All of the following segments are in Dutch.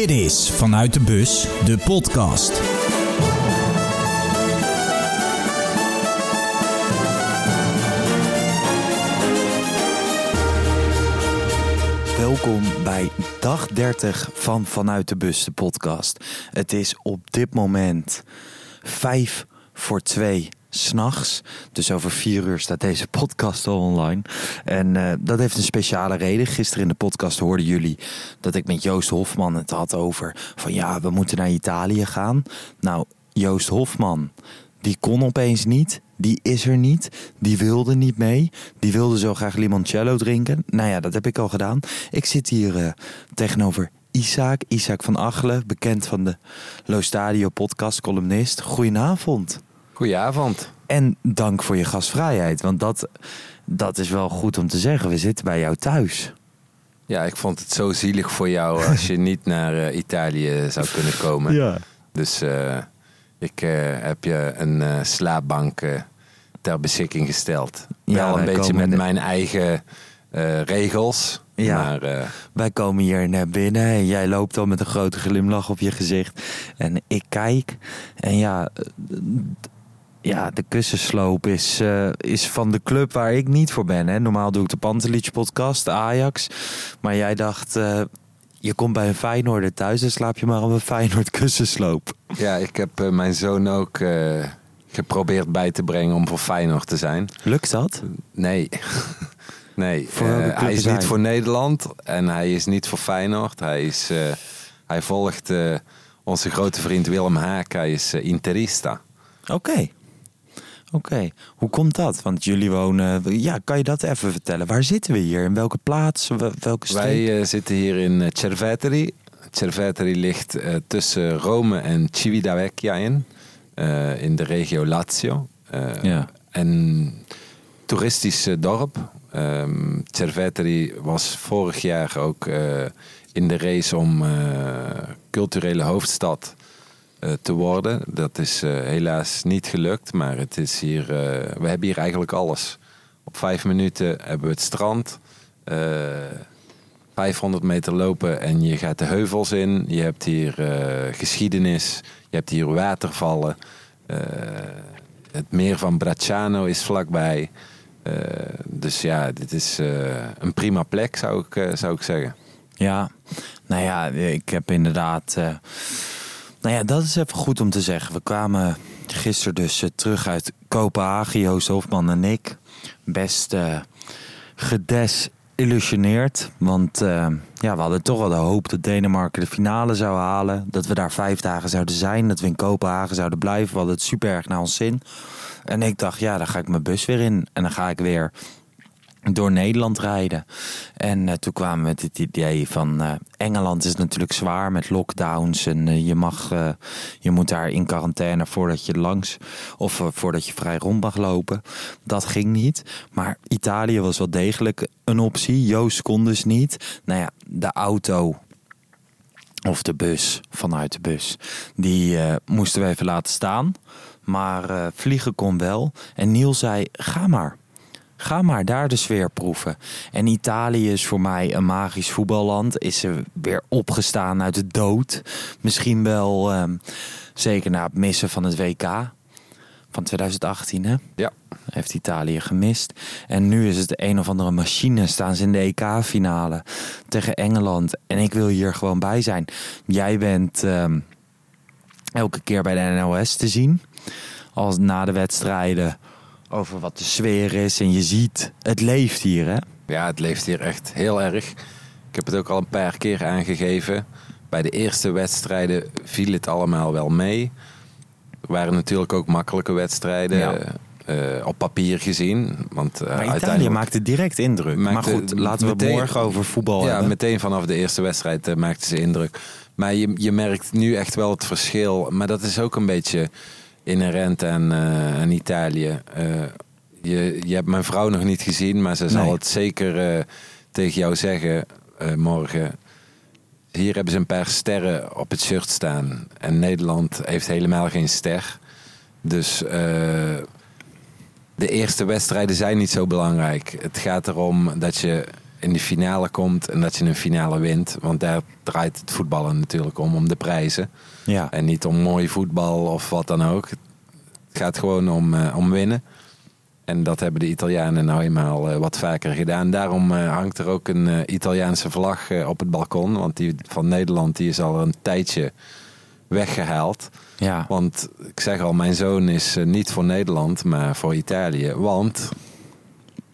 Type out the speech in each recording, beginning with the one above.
Dit is Vanuit de Bus, de podcast. Welkom bij dag 30 van Vanuit de Bus, de podcast. Het is op dit moment 5 voor 2 s'nachts. Dus over vier uur staat deze podcast al online. En uh, dat heeft een speciale reden. Gisteren in de podcast hoorden jullie dat ik met Joost Hofman het had over... van ja, we moeten naar Italië gaan. Nou, Joost Hofman, die kon opeens niet. Die is er niet. Die wilde niet mee. Die wilde zo graag limoncello drinken. Nou ja, dat heb ik al gedaan. Ik zit hier uh, tegenover Isaac. Isaac van Achelen, bekend van de Lo Stadio podcast, columnist. Goedenavond. Goedenavond. En dank voor je gastvrijheid. Want dat, dat is wel goed om te zeggen. We zitten bij jou thuis. Ja, ik vond het zo zielig voor jou als je niet naar uh, Italië zou kunnen komen. Ja. Dus uh, ik uh, heb je een slaapbank ter beschikking gesteld. Ja, Wel een beetje met de- mijn eigen regels. Ja. Maar eh, Wij komen hier net binnen en jij loopt al met een grote glimlach op je gezicht. En ik kijk en ja, eh, ja de kussensloop is, eh, is van de club waar ik niet voor ben. Hè. Normaal doe ik de Pantelich podcast, de Ajax. Maar jij dacht, eh, je komt bij een Feyenoorder thuis en slaap je maar op een Feyenoord kussensloop. ja, ik heb eh, mijn zoon ook geprobeerd bij te brengen om voor Feyenoord te zijn. Lukt dat? Nee. nee, hij is niet voor Nederland en hij is niet voor Feyenoord. Hij, is, hij volgt onze grote vriend Willem Haak. Hij is interista. Oké. Oké, hoe komt dat? Want jullie wonen. Ja, kan je dat even vertellen? Waar zitten we hier? In welke plaats? Wel- Welke streek? Wij eh, zitten hier in eh, Cerveteri. Cerveteri ligt eh, tussen Rome en Civitavecchia in. in de regio Lazio. Ja. En toeristisch dorp. Ehm Cerveteri was vorig jaar ook in de race om culturele hoofdstad te worden. Dat is eh, helaas niet gelukt, maar het is hier, eh, we hebben hier eigenlijk alles. Op vijf minuten hebben we het strand. eh 500 meter lopen en je gaat de heuvels in. Je hebt hier eh, geschiedenis. Je hebt hier watervallen. Eh, het meer van Bracciano is vlakbij. Eh, dus ja, dit is eh, een prima plek, zou ik, eh, zou ik zeggen. Ja, nou ja, ik heb inderdaad. Nou ja, dat is even goed om te zeggen. We kwamen gisteren dus eh, terug uit Kopenhagen, Joost Hofman en ik. Best eh gedesillusioneerd. Want eh, ja, we hadden toch wel de hoop dat Denemarken de finale zou halen. Dat we daar vijf dagen zouden zijn. Dat we in Kopenhagen zouden blijven. We hadden het super erg naar ons zin. En ik dacht, ja, dan ga ik mijn bus weer in. En dan ga ik weer door Nederland rijden. En eh, toen kwamen we met het idee van eh, Engeland is natuurlijk zwaar met lockdowns en eh, je mag, je moet daar in quarantaine voordat je langs of voordat je vrij rond mag lopen. Dat ging niet. Maar Italië was wel degelijk een optie. Joost kon dus niet. Nou ja, de auto of de bus, vanuit de bus. Die moesten we even laten staan. Maar vliegen kon wel. En Niel zei, ga maar. Ga maar daar de sfeer proeven. En Italië is voor mij een magisch voetballand. Is ze weer opgestaan uit de dood. Misschien wel, ehm, zeker na het missen van het WK van 2018, hè? Ja. heeft Italië gemist. En nu is het een of andere machine. Staan ze in de EK-finale tegen Engeland. En ik wil hier gewoon bij zijn. Jij bent ehm, elke keer bij de NOS te zien. Als na de wedstrijden over wat de sfeer is. En je ziet, het leeft hier, hè? Ja, het leeft hier echt heel erg. Ik heb het ook al een paar keer aangegeven. Bij de eerste wedstrijden viel het allemaal wel mee. Er waren natuurlijk ook makkelijke wedstrijden. Ja. eh, op papier gezien. Want, eh, Maar Italië uiteindelijk- maakte direct indruk. maar goed, laten we het meteen- morgen over voetbal Ja, hebben. meteen vanaf de eerste wedstrijd eh, maakte ze indruk. Maar je, je merkt nu echt wel het verschil. Maar dat is ook een beetje inherent aan, eh, aan Italië. Eh, je, je hebt mijn vrouw nog niet gezien, maar ze zal Nee. het zeker eh, tegen jou zeggen morgen. Hier hebben ze een paar sterren op het shirt staan. En Nederland heeft helemaal geen ster. Dus de eerste wedstrijden zijn niet zo belangrijk. Het gaat erom dat je in die finale komt en dat je een finale wint. Want daar draait het voetballen natuurlijk om, om de prijzen. Ja. En niet om mooi voetbal of wat dan ook. Het gaat gewoon om, eh, om winnen. En dat hebben de Italianen nou eenmaal eh, wat vaker gedaan. Daarom eh, hangt er ook een Italiaanse vlag op het balkon. Want die van Nederland die is al een tijdje weggehaald. Ja. Want ik zeg al, mijn zoon is niet voor Nederland, maar voor Italië. Want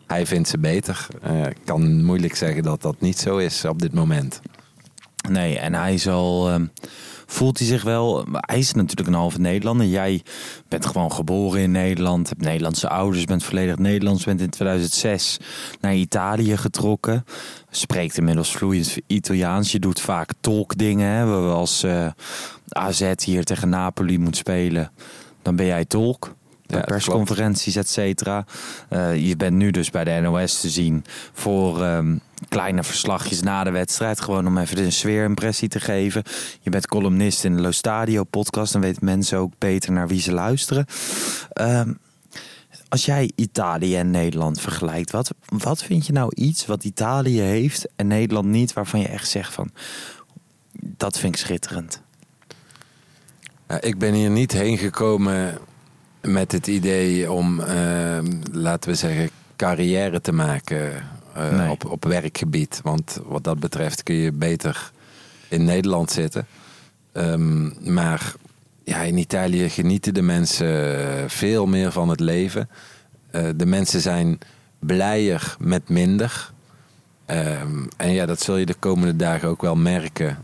hij vindt ze beter. Eh, Ik kan moeilijk zeggen dat dat niet zo is op dit moment. Nee, en hij zal. ehm, voelt hij zich wel. Hij is natuurlijk een halve Nederlander. Jij bent gewoon geboren in Nederland. Hebt Nederlandse ouders. Bent volledig Nederlands. Bent in 2006 naar Italië getrokken. Spreekt inmiddels vloeiend Italiaans. Je doet vaak tolkdingen. Hè? Als eh, AZ hier tegen Napoli moet spelen. Dan ben jij tolk. Bij Ja, dat persconferenties, et cetera. Eh, je bent nu dus bij de NOS te zien voor ehm, kleine verslagjes na de wedstrijd. Gewoon om even een sfeerimpressie te geven. Je bent columnist in de Lo Stadio podcast. Dan weten mensen ook beter naar wie ze luisteren. Ehm, als jij Italië en Nederland vergelijkt, wat, wat vind je nou iets wat Italië heeft en Nederland niet, waarvan je echt zegt van dat vind ik schitterend? Ik ben hier niet heen gekomen met het idee om, eh, laten we zeggen, carrière te maken eh, Nee. op, op werkgebied. Want wat dat betreft kun je beter in Nederland zitten. Ehm, maar ja, in Italië genieten de mensen veel meer van het leven. Eh, de mensen zijn blijer met minder. Ehm, en ja, dat zul je de komende dagen ook wel merken.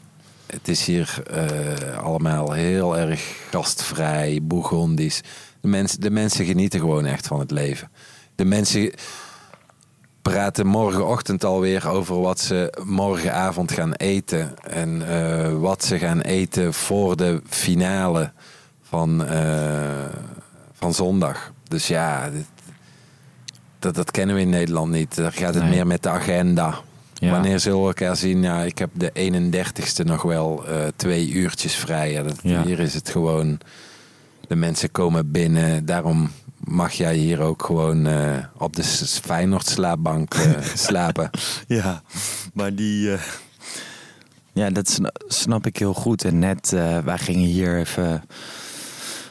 Het is hier eh, allemaal heel erg gastvrij, bourgondisch. De mensen, de mensen genieten gewoon echt van het leven. De mensen praten morgenochtend alweer over wat ze morgenavond gaan eten. En eh, wat ze gaan eten voor de finale van, eh, van zondag. Dus ja, dit- dat, dat kennen we in Nederland niet. Daar gaat het Nee. meer met de agenda. Ja. Wanneer zullen we elkaar zien? Ja, ik heb de 31ste nog wel eh, twee uurtjes vrij. Ja, dat, Ja. Hier is het gewoon... De mensen komen binnen. Daarom mag jij hier ook gewoon eh, op de Feyenoord slaapbank eh, slapen. Ja, maar die. eh, Ja, dat sna- snap ik heel goed. En net, wij gingen hier even.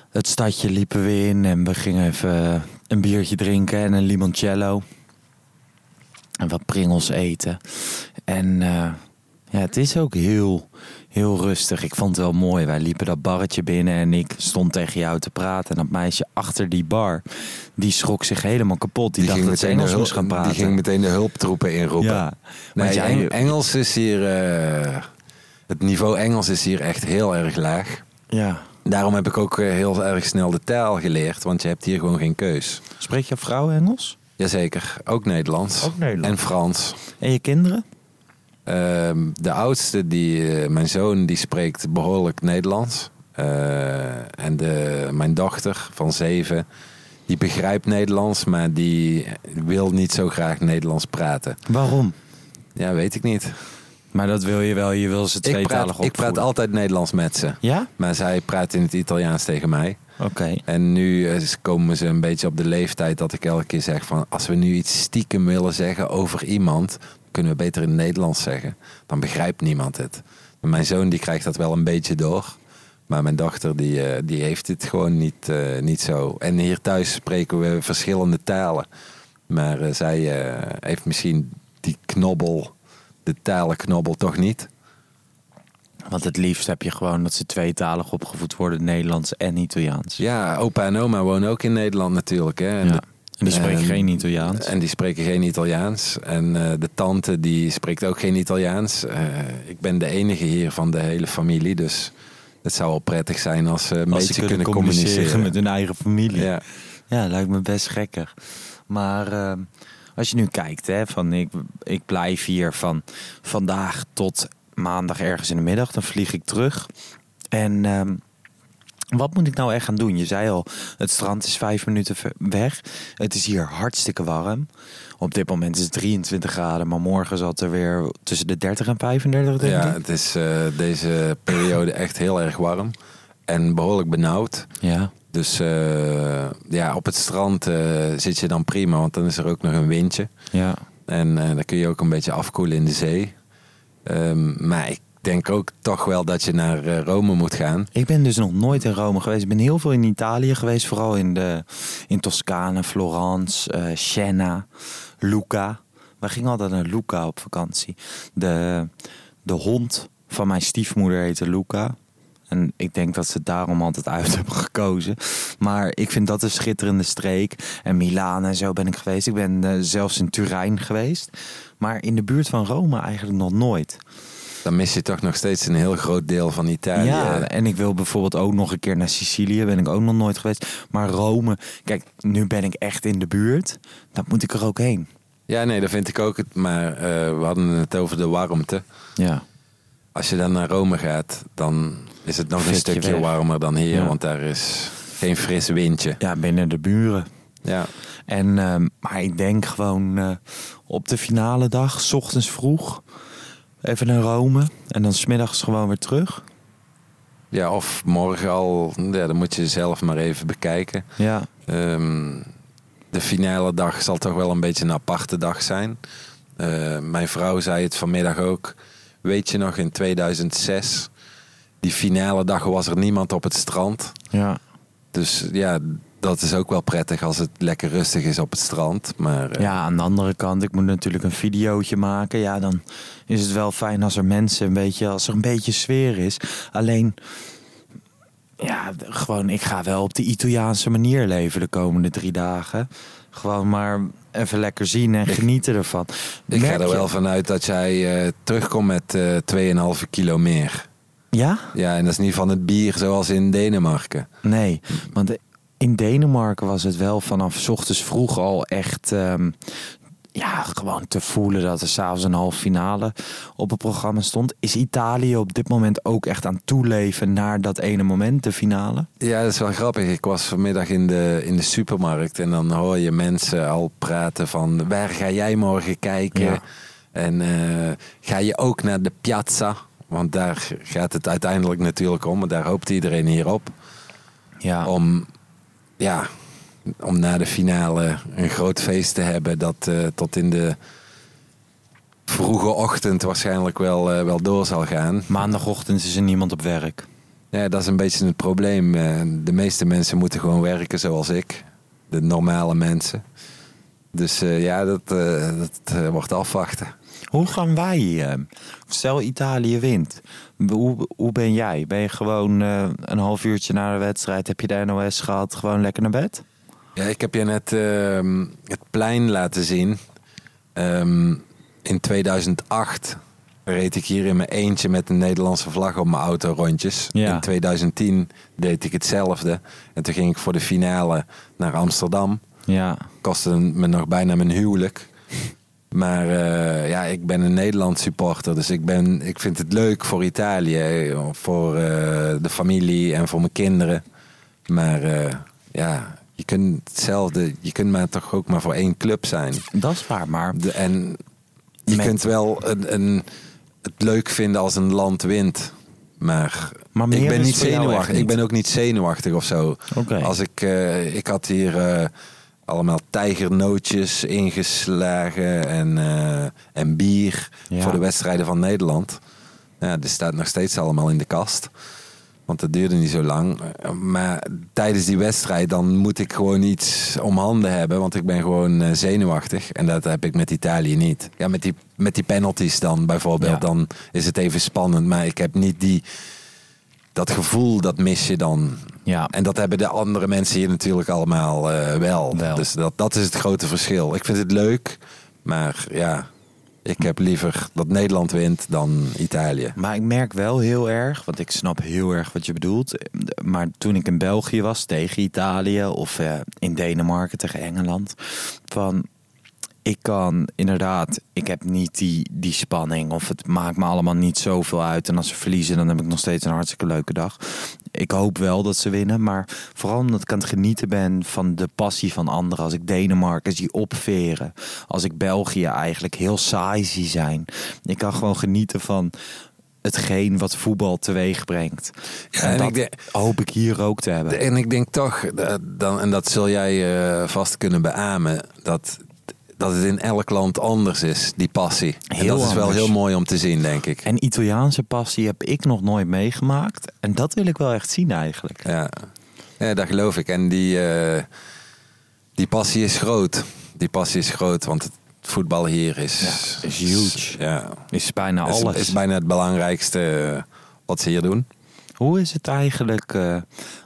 Het stadje liepen we in en we gingen even een biertje drinken en een limoncello. En wat pringels eten. En ja, het is ook heel, heel rustig. Ik vond het wel mooi. Wij liepen dat barretje binnen en ik stond tegen jou te praten. En dat meisje achter die bar, die schrok zich helemaal kapot. Die, dacht dat ze Engels moest gaan praten. die ging meteen de hulptroepen inroepen. Ja, Nee, want jij, Eng- Engels is hier... eh, het niveau Engels is hier echt heel erg laag. ja. Daarom heb ik ook eh, heel erg snel de taal geleerd. Want je hebt hier gewoon geen keus. Spreek je vrouw Engels? Jazeker, ook Nederlands. Ook Nederlands. En Frans. En je kinderen? Ehm, de oudste, die, eh, mijn zoon, die spreekt behoorlijk Nederlands. Eh, en de, mijn dochter van zeven, die begrijpt Nederlands, maar die wil niet zo graag Nederlands praten. Waarom? Ja, weet ik niet. Maar dat wil je wel. Je wil ze Ik tweetalig praat, ik praat altijd Nederlands met ze. Ja? Maar zij praat in het Italiaans tegen mij. Oké. En nu eh, komen ze een beetje op de leeftijd dat ik elke keer zeg van... als we nu iets stiekem willen zeggen over iemand... kunnen we beter in het Nederlands zeggen. Dan begrijpt niemand het. Mijn zoon die krijgt dat wel een beetje door. Maar mijn dochter die, eh, die heeft het gewoon niet, eh, niet zo. En hier thuis spreken we verschillende talen. Maar eh, zij heeft misschien die knobbel, de talenknobbel toch niet. Want het liefst heb je gewoon dat ze tweetalig opgevoed worden. Nederlands en Italiaans. Ja, opa en oma wonen ook in Nederland natuurlijk. Hè. En Ja. de- En die spreken en- geen Italiaans. En die spreken geen Italiaans. En eh, de tante die spreekt ook geen Italiaans. Eh, ik ben de enige hier van de hele familie. Dus het zou wel prettig zijn als ze een Als ze beetje kunnen communiceren communiceren. met hun eigen familie. Ja. Ja, lijkt me best gekker. Maar eh, als je nu kijkt, hè, van ik, ik blijf hier van vandaag tot maandag ergens in de middag, dan vlieg ik terug. En ehm, wat moet ik nou echt gaan doen? Je zei al, het strand is vijf minuten weg. Het is hier hartstikke warm. Op dit moment is het 23 graden, maar morgen zal het er weer tussen de 30 en 35 denk ja, het is eh, deze periode echt heel erg warm. En behoorlijk benauwd. Ja. Dus eh, ja, op het strand eh, zit je dan prima. Want dan is er ook nog een windje. Ja. En dan kun je ook een beetje afkoelen in de zee. Ehm, maar ik denk ook toch wel dat je naar eh, Rome moet gaan. Ik ben dus nog nooit in Rome geweest. Ik ben heel veel in Italië geweest. Vooral in, de, in Toscane, Florence, eh Siena, Lucca. We gingen altijd naar Lucca op vakantie. De, de hond van mijn stiefmoeder heette Luca. En ik denk dat ze daarom altijd uit hebben gekozen. Maar ik vind dat een schitterende streek. En Milaan en zo ben ik geweest. Ik ben eh, zelfs in Turijn geweest. Maar in de buurt van Rome eigenlijk nog nooit. Dan mis je toch nog steeds een heel groot deel van Italië. Ja, en ik wil bijvoorbeeld ook nog een keer naar Sicilië. Ben ik ook nog nooit geweest. Maar Rome, kijk, nu ben ik echt in de buurt. Dan moet ik er ook heen. Ja, nee, dat vind ik ook. het. Maar eh, we hadden het over de warmte. Ja. Als je dan naar Rome gaat, dan is het nog een stukje warmer dan hier. Ja. Want daar is geen fris windje. ja, binnen de buren. Ja. En, ehm, maar ik denk gewoon eh, op de finale dag, 's ochtends vroeg, even naar Rome. En dan smiddags gewoon weer terug. ja, of morgen al. Ja, dan moet je zelf maar even bekijken. Ja, Ehm, de finale dag zal toch wel een beetje een aparte dag zijn. Eh, mijn vrouw zei het vanmiddag ook. Weet je nog, in 2006, die finale dag was er niemand op het strand. ja. Dus ja, dat is ook wel prettig als het lekker rustig is op het strand. Maar eh, ja, aan de andere kant, ik moet natuurlijk een videootje maken. Ja, dan is het wel fijn als er mensen een beetje, als er een beetje sfeer is. Alleen, ja, gewoon, ik ga wel op de Italiaanse manier leven de komende drie dagen. Gewoon maar even lekker zien en genieten ervan. ik ga er wel vanuit dat jij eh, terugkomt met eh 2,5 kilo meer. Ja? Ja, en dat is niet van het bier zoals in Denemarken. Nee, want in Denemarken was het wel vanaf ochtends vroeg al echt. ehm, ja, gewoon te voelen dat er s'avonds een halve finale op het programma stond. Is Italië op dit moment ook echt aan het toeleven naar dat ene moment, de finale? Ja, dat is wel grappig. Ik was vanmiddag in de, in de supermarkt en dan hoor je mensen al praten van waar ga jij morgen kijken? Ja. En eh, ga je ook naar de piazza? Want daar gaat het uiteindelijk natuurlijk om. En daar hoopt iedereen hier op. Ja, Om, ja, om na de finale een groot feest te hebben dat eh, tot in de vroege ochtend waarschijnlijk wel, eh, wel door zal gaan. maandagochtend is er niemand op werk. Ja, dat is een beetje het probleem. Eh, De meeste mensen moeten gewoon werken zoals ik. De normale mensen. Dus ja, dat, dat wordt afwachten. Hoe gaan wij? eh, stel Italië wint. Hoe, hoe ben jij? Ben je gewoon eh, een half uurtje na de wedstrijd? Heb je de NOS gehad? Gewoon lekker naar bed? Ja, ik heb je net ehm, het plein laten zien. Ehm, in 2008 reed ik hier in mijn eentje met een Nederlandse vlag op mijn auto rondjes. Ja. In 2010 deed ik hetzelfde. En toen ging ik voor de finale naar Amsterdam. Ja, kostte me nog bijna mijn huwelijk. Maar eh, ja, ik ben een Nederland supporter. Dus ik, ben, ik vind het leuk voor Italië. Voor eh, de familie en voor mijn kinderen. Maar eh, ja, je kunt hetzelfde. Je kunt maar toch ook maar voor één club zijn. dat is waar. Maar De, en je Met- kunt wel een, een, het leuk vinden als een land wint. Maar, Maar ik ben niet zenuwachtig. niet. Ik ben ook niet zenuwachtig of zo. Oké. Als ik, ik had hier allemaal tijgernootjes ingeslagen en, eh, en bier Ja. voor de wedstrijden van Nederland. Ja, dit staat nog steeds allemaal in de kast. Want dat duurde niet zo lang. Maar tijdens die wedstrijd dan moet ik gewoon iets om handen hebben. Want ik ben gewoon eh, zenuwachtig. En dat heb ik met Italië niet. Ja, met die, met die penalties dan bijvoorbeeld. Ja. Dan is het even spannend. Maar ik heb niet die... Dat gevoel, dat mis je dan. ja, En dat hebben de andere mensen hier natuurlijk allemaal eh, wel. Wel. Dus dat, dat is het grote verschil. Ik vind het leuk, maar ja, ik heb liever dat Nederland wint dan Italië. Maar ik merk wel heel erg, want ik snap heel erg wat je bedoelt. Maar toen ik in België was tegen Italië of eh, in Denemarken tegen Engeland, van ik kan inderdaad, ik heb niet die, die spanning of het maakt me allemaal niet zoveel uit. En als ze verliezen, dan heb ik nog steeds een hartstikke leuke dag. Ik hoop wel dat ze winnen, maar vooral omdat ik aan het genieten ben van de passie van anderen. Als ik Denemarken zie opveren, als ik België eigenlijk heel saai zie zijn. Ik kan gewoon genieten van hetgeen wat voetbal teweeg brengt. Ja, en en dat ik denk- hoop ik hier ook te hebben. En ik denk toch, dat- dan, en dat zul jij eh, vast kunnen beamen, dat dat het in elk land anders is, die passie. en dat is wel heel mooi om te zien, denk ik. En Italiaanse passie heb ik nog nooit meegemaakt. En dat wil ik wel echt zien eigenlijk. Ja, ja dat geloof ik. En die, eh, die passie is groot. Die passie is groot, want het voetbal hier is... Ja, is huge. Ja, Is bijna is, alles. is bijna het belangrijkste eh, wat ze hier doen. Hoe is het eigenlijk eh,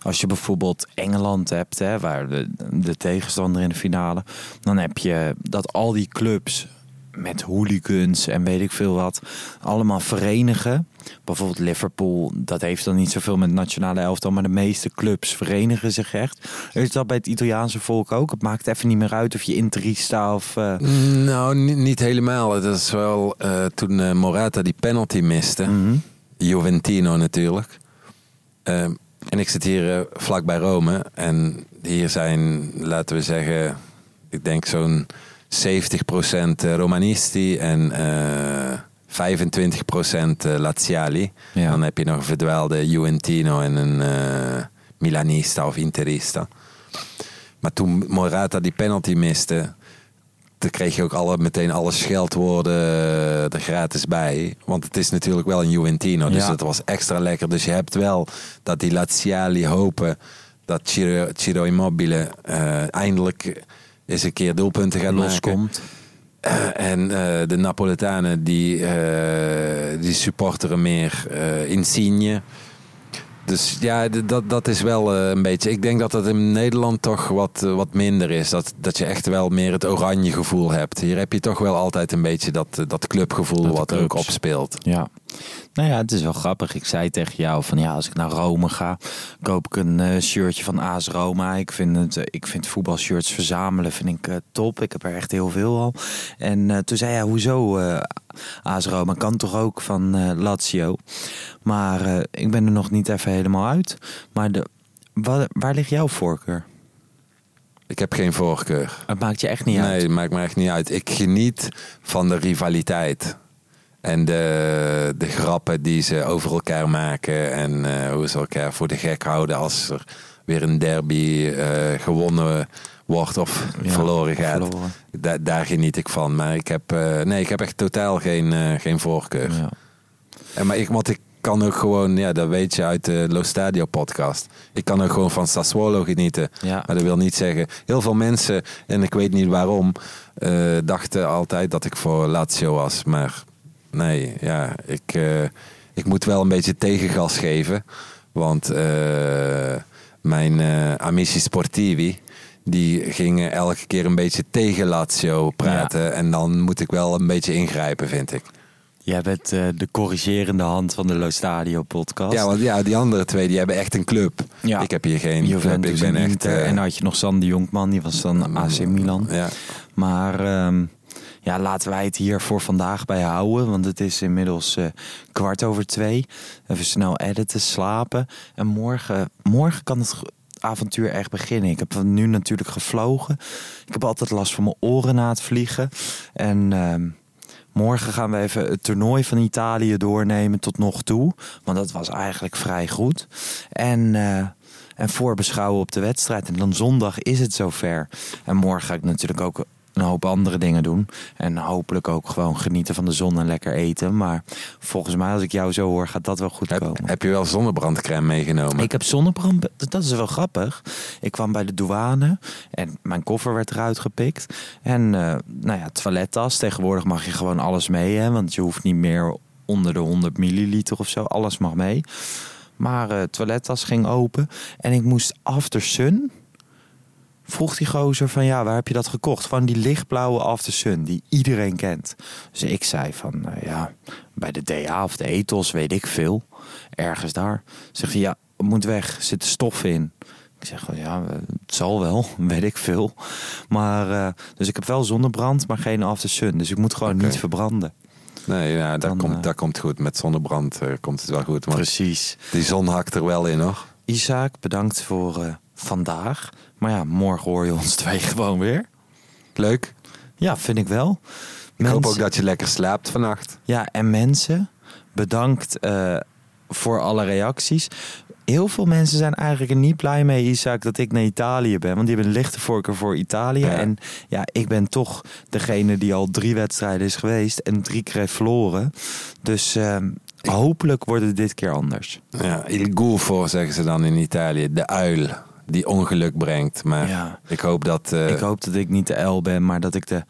als je bijvoorbeeld Engeland hebt, hè, waar de, de tegenstander in de finale, dan heb je dat al die clubs met hooligans en weet ik veel wat, allemaal verenigen. Bijvoorbeeld Liverpool, dat heeft dan niet zoveel met nationale elftal, maar de meeste clubs verenigen zich echt. Is dat bij het Italiaanse volk ook? Het maakt even niet meer uit of je interista of... eh, Nou, niet, niet helemaal. Dat is wel eh, toen Morata die penalty miste. mhm. Juventino natuurlijk. Ehm, en ik zit hier eh, vlak bij Rome. En hier zijn, laten we zeggen, ik denk zo'n 70% Romanisti en eh 25% eh, Laziali. Ja. Dan heb je nog een verdwaalde Juventino en een eh, Milanista of Interista. Maar toen Morata die penalty miste, dan kreeg je ook alle, meteen alle scheldwoorden eh, er gratis bij. Want het is natuurlijk wel een Juventino, dus Ja. dat was extra lekker. Dus je hebt wel dat die Laziali hopen dat Ciro, Ciro Immobile eh, eindelijk eens een keer doelpunten gaat loskomt. Eh, en de Napoletanen die, die supporteren meer Insigne. Dus ja, dat, dat is wel eh, een beetje. Ik denk dat dat in Nederland toch wat, eh, wat minder is. Dat, dat je echt wel meer het oranje gevoel hebt. Hier heb je toch wel altijd een beetje dat, eh, dat clubgevoel Dat wat er ook opspeelt. Ja. Nou ja, het is wel grappig. Ik zei tegen jou van ja, als ik naar Rome ga, koop ik een eh, shirtje van AS Roma. Ik vind, het, eh, ik vind voetbalshirts verzamelen vind ik eh, top. Ik heb er echt heel veel al. En toen zei hij, hoezo AS Roma? Kan toch ook van Lazio? Maar ik ben er nog niet even helemaal uit. Maar de, waar, waar ligt jouw voorkeur? Ik heb geen voorkeur. Het maakt je echt niet nee, uit. het maakt me echt niet uit. Ik geniet van de rivaliteit. En de, de grappen die ze over elkaar maken. En eh, hoe ze elkaar voor de gek houden als er weer een derby eh, gewonnen wordt of Ja, verloren gaat. verloren. Da- daar geniet ik van. Maar ik heb, eh, nee, ik heb echt totaal geen, geen voorkeur. Ja. En maar ik, want ik kan ook gewoon, ja, dat weet je uit de Lo Stadio podcast. Ik kan ook gewoon van Sassuolo genieten. Ja. Maar dat wil niet zeggen. Heel veel mensen, en ik weet niet waarom, dachten altijd dat ik voor Lazio was. Maar nee, ja, ik, eh, ik moet wel een beetje tegengas geven. Want eh, mijn eh, amici sportivi, die gingen elke keer een beetje tegen Lazio praten. En dan moet ik wel een beetje ingrijpen, vind ik. Jij bent de corrigerende hand van de Lo Stadio podcast. Ja, want ja, die andere twee die hebben echt een club. Ja. Ik heb hier geen club. Juventus Ik ben en echt. En had je nog Sander Jonkman, die was dan AC Milan. Ja. Maar ehm, ja, laten wij het hier voor vandaag bij houden. Want het is inmiddels eh, kwart over twee. Even snel editen, slapen. En morgen, morgen kan het avontuur echt beginnen. Ik heb nu natuurlijk gevlogen. Ik heb altijd last van mijn oren na het vliegen. En... ehm, Morgen gaan we even het toernooi van Italië doornemen tot nog toe. Want dat was eigenlijk vrij goed. En, eh, en voorbeschouwen op de wedstrijd. En dan zondag is het zover. En morgen ga ik natuurlijk ook een hoop andere dingen doen. En hopelijk ook gewoon genieten van de zon en lekker eten. Maar volgens mij, als ik jou zo hoor, gaat dat wel goed Heb, komen. heb je wel zonnebrandcrème meegenomen? Ik heb zonnebrand. Dat is wel grappig. Ik kwam bij de douane en mijn koffer werd eruit gepikt. En eh, nou ja, toilettas. Tegenwoordig mag je gewoon alles mee, hè, want je hoeft niet meer onder de 100 milliliter of zo. Alles mag mee. Maar eh toilettas ging open en ik moest after sun. Vroeg die gozer van ja, waar heb je dat gekocht? Van die lichtblauwe After Sun die iedereen kent. Dus ik zei van eh, ja, bij de DA of de Ethos weet ik veel. Ergens daar. Zegt hij ja, moet weg, zit er stof in. Ik zeg van ja, het zal wel, weet ik veel. Maar eh, dus ik heb wel zonnebrand, maar geen After Sun. Dus ik moet gewoon niet verbranden. Nee, ja, dat, Dan, komt, eh, dat komt goed. Met zonnebrand komt het wel goed. Precies. die zon hakt er wel in, hoor. Isaac, bedankt voor vandaag. Maar ja, morgen hoor je ons twee gewoon weer. Leuk. Ja, vind ik wel. Ik hoop ook dat je lekker slaapt vannacht. Ja, en mensen, bedankt eh, voor alle reacties. Heel veel mensen zijn eigenlijk er niet blij mee, Isaac, dat ik naar Italië ben. Want die hebben een lichte voorkeur voor Italië. Ja. En ja, ik ben toch degene die al drie wedstrijden is geweest en drie keer verloren. Dus ehm, hopelijk wordt het dit keer anders. Ja, il gufo zeggen ze dan in Italië. De uil die ongeluk brengt. Maar Ja. ik hoop dat... eh, Ik hoop dat ik niet de L ben, maar dat ik de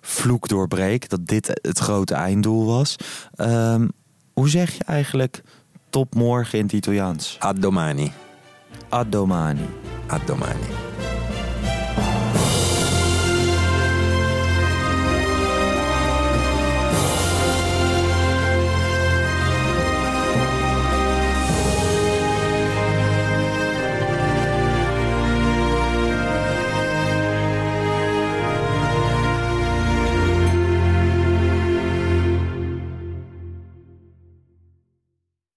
vloek doorbreek. Dat dit het grote einddoel was. Ehm, hoe zeg je eigenlijk tot morgen in het Italiaans? A domani. A domani. A domani.